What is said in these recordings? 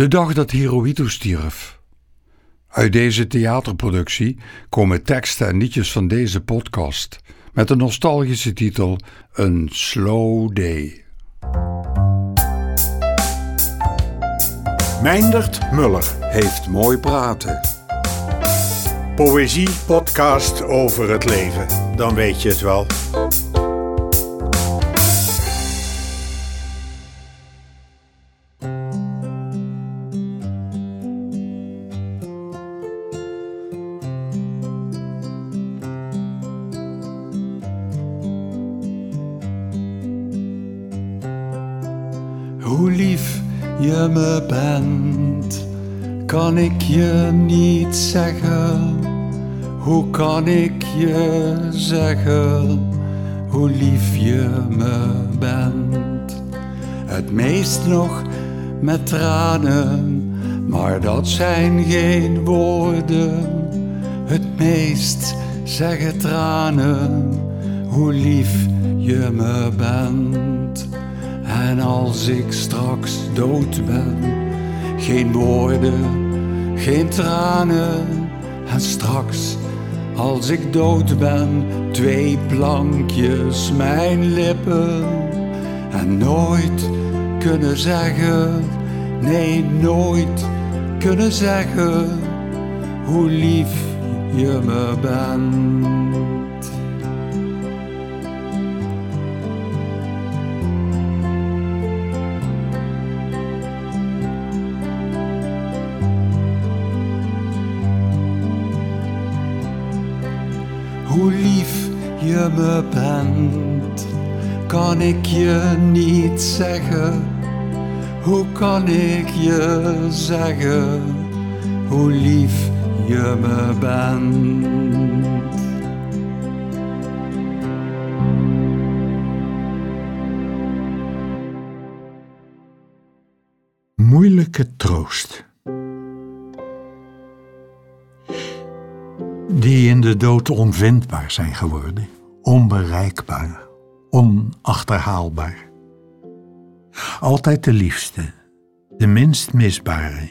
De dag dat Hirohito stierf. Uit deze theaterproductie komen teksten en liedjes van deze podcast met de nostalgische titel Een Slow Day. Meindert Muller heeft mooi praten. Poëzie podcast over het leven, dan weet je het wel. Hoe lief je me bent, kan ik je niet zeggen. Hoe kan ik je zeggen hoe lief je me bent? Het meest nog met tranen, maar dat zijn geen woorden. Het meest zeggen tranen, hoe lief je me bent. En als ik straks dood ben, geen woorden, geen tranen. En straks, als ik dood ben, twee plankjes mijn lippen. En nooit kunnen zeggen, nee, nooit kunnen zeggen hoe lief je me bent. Hoe lief je me bent, kan ik je niet zeggen. Hoe kan ik je zeggen hoe lief je me bent? Moeilijke troost. Die in de dood onvindbaar zijn geworden, onbereikbaar, onachterhaalbaar. Altijd de liefste, de minst misbare.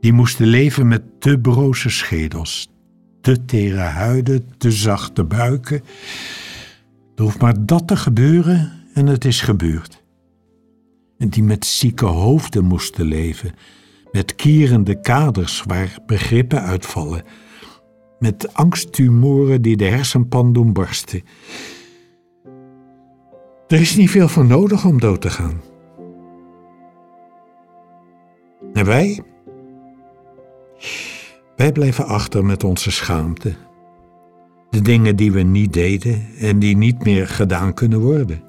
Die moesten leven met te broze schedels, te tere huiden, te zachte buiken. Er hoeft maar dat te gebeuren en het is gebeurd. En die met zieke hoofden moesten leven, met kierende kaders waar begrippen uitvallen, met angsttumoren die de hersenpan doen barsten. Er is niet veel voor nodig om dood te gaan. En wij? Wij blijven achter met onze schaamte. De dingen die we niet deden en die niet meer gedaan kunnen worden.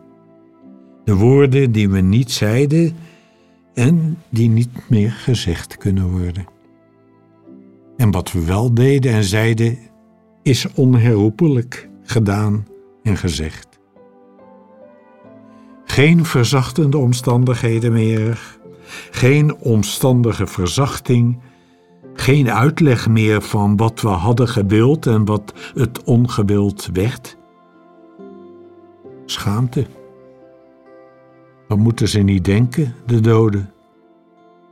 De woorden die we niet zeiden en die niet meer gezegd kunnen worden. En wat we wel deden en zeiden, is onherroepelijk gedaan en gezegd. Geen verzachtende omstandigheden meer, geen omstandige verzachting, geen uitleg meer van wat we hadden gewild en wat het ongewild werd. Schaamte. Wat moeten ze niet denken, de doden?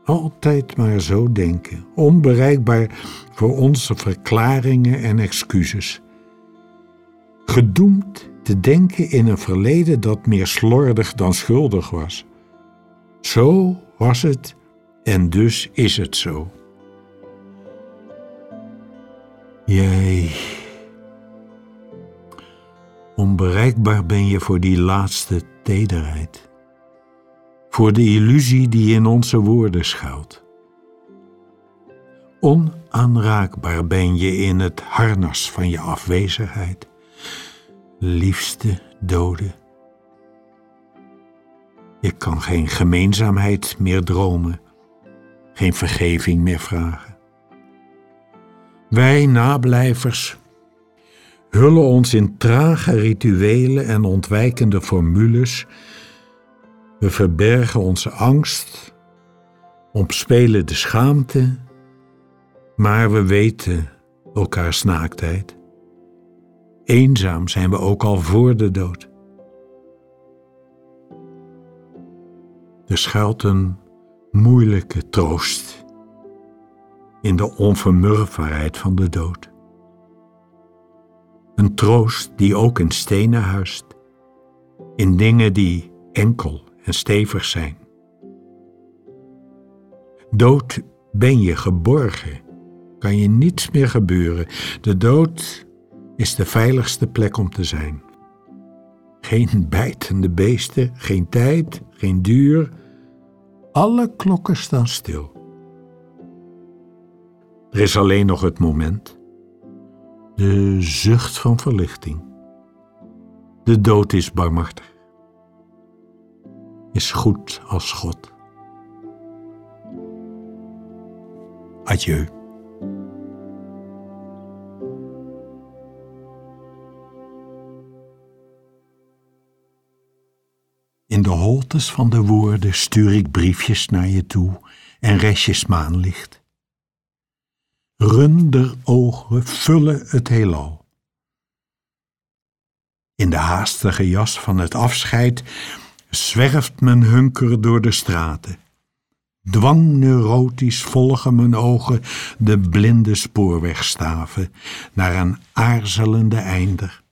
Altijd maar zo denken, onbereikbaar voor onze verklaringen en excuses. Gedoemd te denken in een verleden dat meer slordig dan schuldig was. Zo was het en dus is het zo. Jij. Onbereikbaar ben je voor die laatste tederheid. Voor de illusie die in onze woorden schuilt. Onaanraakbaar ben je in het harnas van je afwezigheid. Liefste dode. Ik kan geen gemeenzaamheid meer dromen, geen vergeving meer vragen. Wij nablijvers hullen ons in trage rituelen en ontwijkende formules. We verbergen onze angst, omspelen de schaamte, maar we weten elkaars naaktheid. Eenzaam zijn we ook al voor de dood. Er schuilt een moeilijke troost in de onvermurfbaarheid van de dood. Een troost die ook in stenen huist, in dingen die enkel en stevig zijn. Dood ben je geborgen, kan je niets meer gebeuren. De dood is de veiligste plek om te zijn. Geen bijtende beesten, geen tijd, geen duur. Alle klokken staan stil. Er is alleen nog het moment. De zucht van verlichting. De dood is barmachtig. Is goed als God. Adieu. In de holtes van de woorden stuur ik briefjes naar je toe en restjes maanlicht. Runderogen vullen het heelal. In de haastige jas van het afscheid zwerft mijn hunker door de straten. Dwangneurotisch volgen mijn ogen de blinde spoorwegstaven naar een aarzelende einder.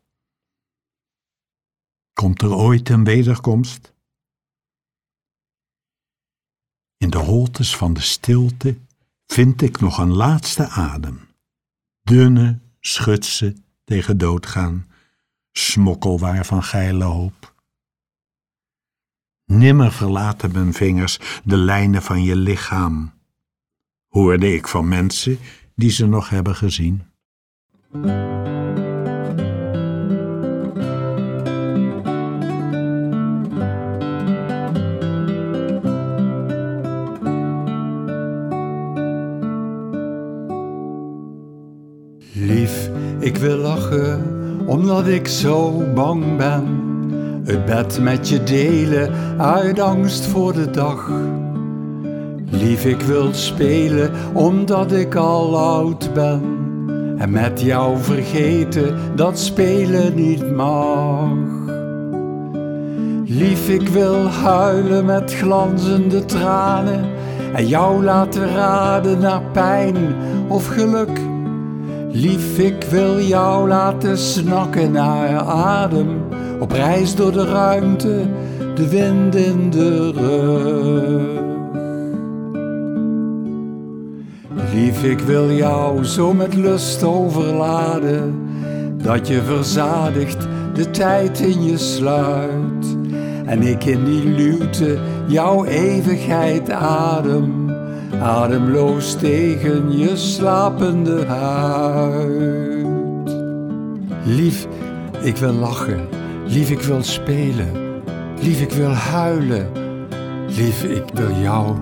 Komt er ooit een wederkomst? In de holtes van de stilte vind ik nog een laatste adem. Dunne schutsen tegen doodgaan, smokkelwaar van geile hoop. Nimmer verlaten mijn vingers de lijnen van je lichaam, hoorde ik van mensen die ze nog hebben gezien. Lief, ik wil lachen omdat ik zo bang ben. Het bed met je delen uit angst voor de dag. Lief, ik wil spelen omdat ik al oud ben. En met jou vergeten dat spelen niet mag. Lief, ik wil huilen met glanzende tranen. En jou laten raden naar pijn of geluk. Lief, ik wil jou laten snakken naar adem, op reis door de ruimte, de wind in de rug. Lief, ik wil jou zo met lust overladen, dat je verzadigt de tijd in je sluit. En ik in die luwte jouw eeuwigheid adem ademloos tegen je slapende huid. Lief, ik wil lachen, lief, ik wil spelen, lief, ik wil huilen, lief, ik wil jou.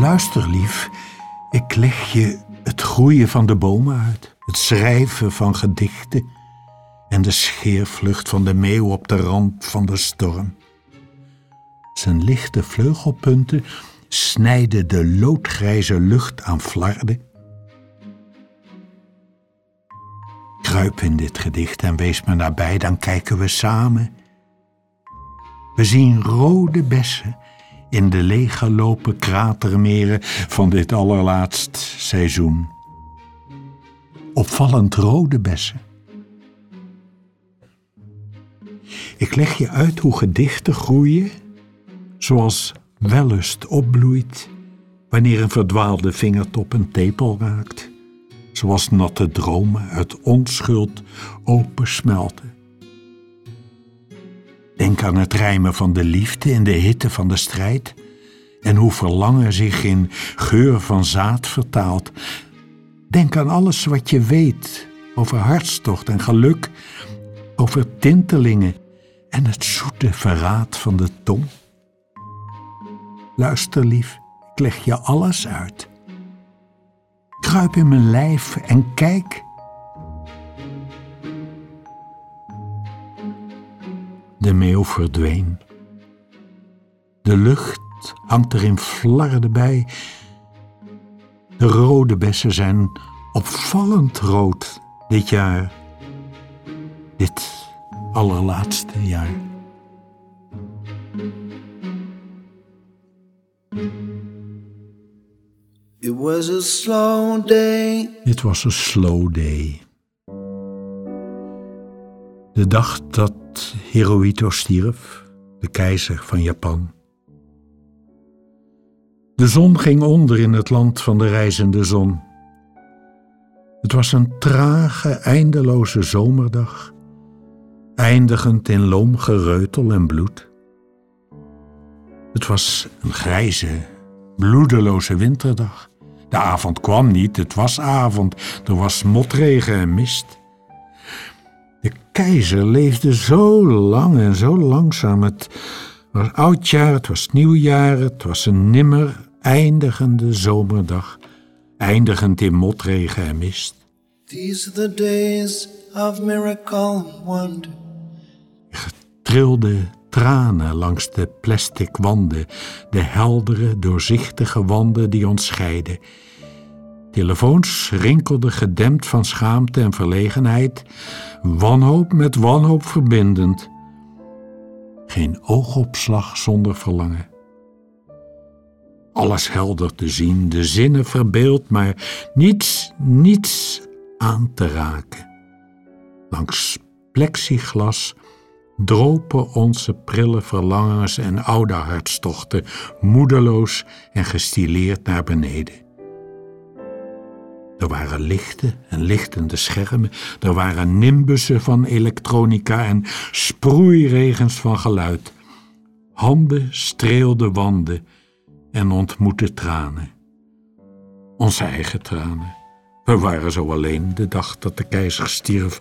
Luister, lief, ik leg je het groeien van de bomen uit, het schrijven van gedichten en de scheervlucht van de meeuw op de rand van de storm. Zijn lichte vleugelpunten snijden de loodgrijze lucht aan flarden. Kruip in dit gedicht en wees me nabij, dan kijken we samen. We zien rode bessen in de leeggelopen kratermeren van dit allerlaatst seizoen. Opvallend rode bessen. Ik leg je uit hoe gedichten groeien, zoals wellust opbloeit wanneer een verdwaalde vingertop een tepel raakt, zoals natte dromen uit onschuld opensmelten. Denk aan het rijmen van de liefde in de hitte van de strijd en hoe verlangen zich in geur van zaad vertaalt. Denk aan alles wat je weet over hartstocht en geluk, over tintelingen en het zoete verraad van de tong. Luister lief, ik leg je alles uit. Kruip in mijn lijf en kijk. De meeuw verdween. De lucht hangt er in flarden bij. De rode bessen zijn opvallend rood dit jaar. Dit allerlaatste jaar. It was a slow day. Dit was een slow day. De dag dat Hirohito stierf, de keizer van Japan. De zon ging onder in het land van de reizende zon. Het was een trage, eindeloze zomerdag, eindigend in loom gereutel en bloed. Het was een grijze, bloedeloze winterdag. De avond kwam niet, het was avond, er was motregen en mist. Keizer leefde zo lang en zo langzaam. Het was oudjaar, het was nieuwjaar, het was een nimmer eindigende zomerdag, eindigend in motregen en mist. These are the days of miracle wonder. Trilde tranen langs de plastic wanden, de heldere, doorzichtige wanden die ons scheiden. Telefoons rinkelden gedempt van schaamte en verlegenheid, wanhoop met wanhoop verbindend. Geen oogopslag zonder verlangen. Alles helder te zien, de zinnen verbeeld, maar niets, niets aan te raken. Langs plexiglas dropen onze prille verlangens en oude hartstochten moedeloos en gestileerd naar beneden. Er waren lichten en lichtende schermen, er waren nimbussen van elektronica en sproeiregens van geluid. Handen streelden wanden en ontmoetten tranen. Onze eigen tranen. We waren zo alleen de dag dat de keizer stierf.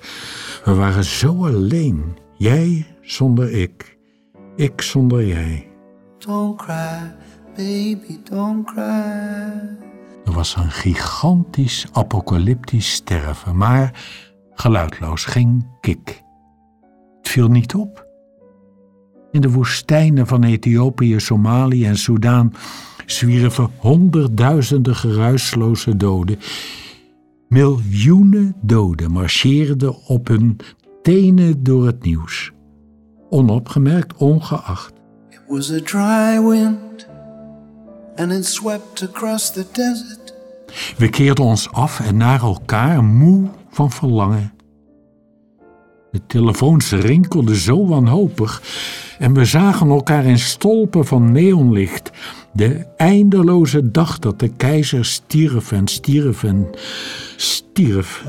We waren zo alleen. Jij zonder ik. Ik zonder jij. Don't cry, baby, don't cry. Er was een gigantisch apocalyptisch sterven, maar geluidloos, geen kik. Het viel niet op. In de woestijnen van Ethiopië, Somalië en Soudaan zwierven honderdduizenden geruisloze doden. Miljoenen doden marcheerden op hun tenen door het nieuws. Onopgemerkt, ongeacht. It was a dry wind and it swept across the desert. We keerden ons af en naar elkaar, moe van verlangen. De telefoons rinkelden zo wanhopig en we zagen elkaar in stolpen van neonlicht. De eindeloze dag dat de keizer stierf en stierf en stierf.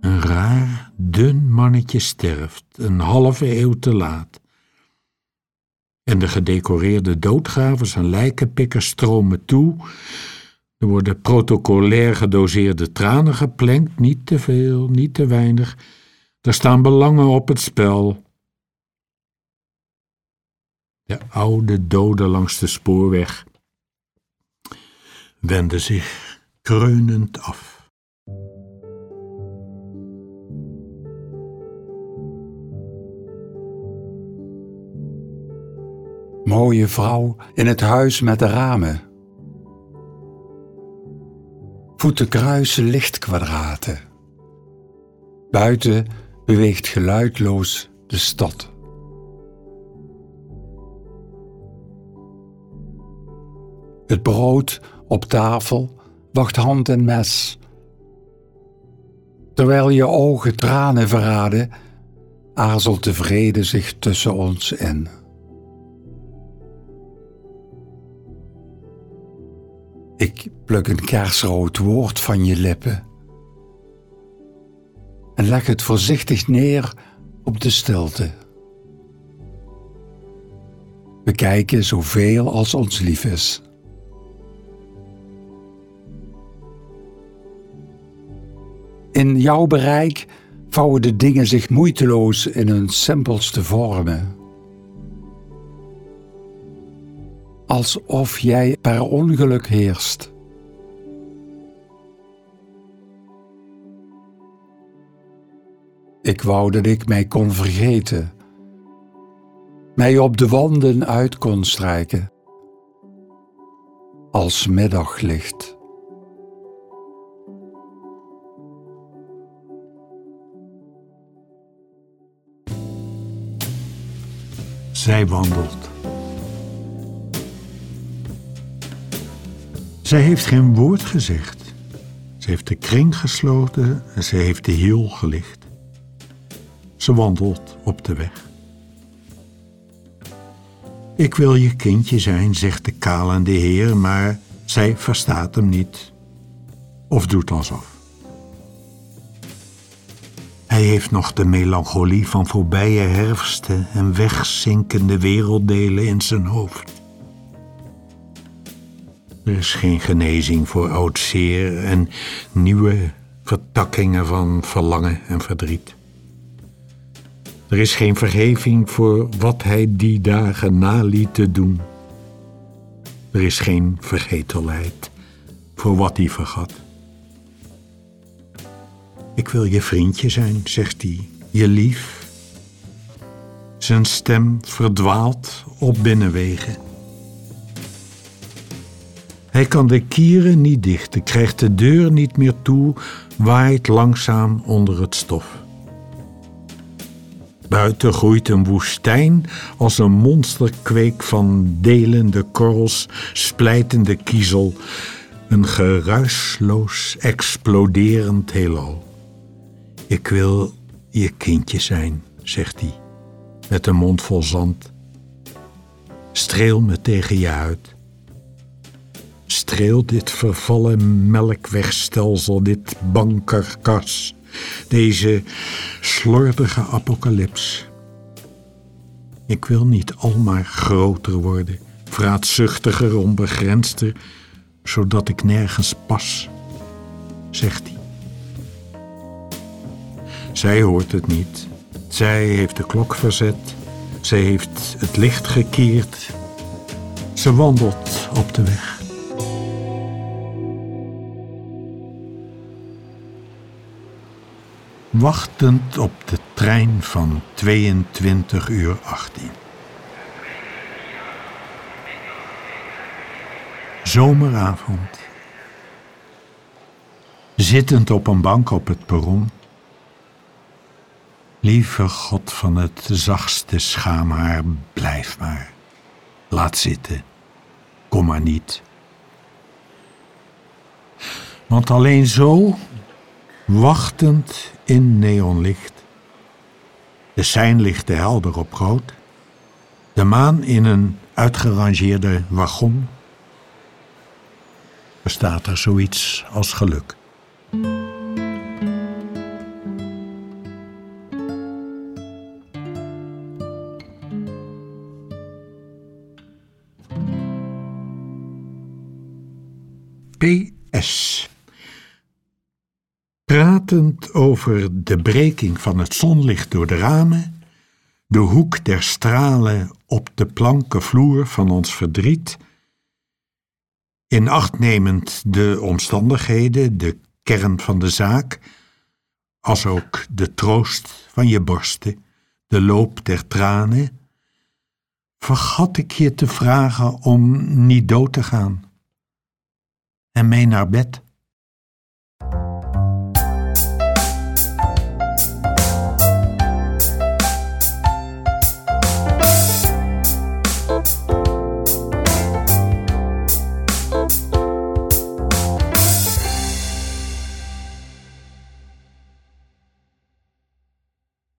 Een raar, dun mannetje sterft, een halve eeuw te laat. En de gedecoreerde doodgravers en lijkenpikkers stromen toe. Er worden protocolair gedoseerde tranen geplenkt, niet te veel, niet te weinig. Er staan belangen op het spel. De oude doden langs de spoorweg wenden zich kreunend af. Mooie vrouw in het huis met de ramen. Voeten kruisen lichtkwadraten. Buiten beweegt geluidloos de stad. Het brood op tafel wacht hand en mes. Terwijl je ogen tranen verraden, aarzelt de vrede zich tussen ons in. Ik pluk een kersrood woord van je lippen en leg het voorzichtig neer op de stilte. We kijken zoveel als ons lief is. In jouw bereik vouwen de dingen zich moeiteloos in hun simpelste vormen. Alsof jij per ongeluk heerst. Ik wou dat ik mij kon vergeten, mij op de wanden uit kon strijken, als middaglicht. Zij wandelt. Zij heeft geen woord gezegd. Ze heeft de kring gesloten en ze heeft de hiel gelicht. Ze wandelt op de weg. Ik wil je kindje zijn, zegt de kalende heer, maar zij verstaat hem niet. Of doet alsof. Hij heeft nog de melancholie van voorbije herfsten en wegzinkende werelddelen in zijn hoofd. Er is geen genezing voor oud zeer en nieuwe vertakkingen van verlangen en verdriet. Er is geen vergeving voor wat hij die dagen naliet te doen. Er is geen vergetelheid voor wat hij vergat. Ik wil je vriendje zijn, zegt hij, je lief. Zijn stem verdwaalt op binnenwegen. Hij kan de kieren niet dichten, krijgt de deur niet meer toe, waait langzaam onder het stof. Buiten groeit een woestijn als een monsterkweek van delende korrels, splijtende kiezel, een geruisloos exploderend heelal. Ik wil je kindje zijn, zegt hij, met een mond vol zand. Streel me tegen je uit. Streel dit vervallen melkwegstelsel, dit bankerkas, deze slordige apocalyps. Ik wil niet al maar groter worden, vraatzuchtiger, onbegrensder, zodat ik nergens pas, zegt hij. Zij hoort het niet. Zij heeft de klok verzet. Zij heeft het licht gekeerd. Ze wandelt op de weg. Wachtend op de trein van 22 uur 18. Zomeravond. Zittend op een bank op het perron Lieve God van het zachtste schaamhaar, blijf maar. Laat zitten. Kom maar niet. Want alleen zo, wachtend in neonlicht, de seinlichten helder op rood, de maan in een uitgerangeerde wagon, bestaat er zoiets als geluk. Over de breking van het zonlicht door de ramen, de hoek der stralen op de planken vloer van ons verdriet, in acht nemend de omstandigheden, de kern van de zaak, als ook de troost van je borsten, de loop der tranen, vergat ik je te vragen om niet dood te gaan en mee naar bed.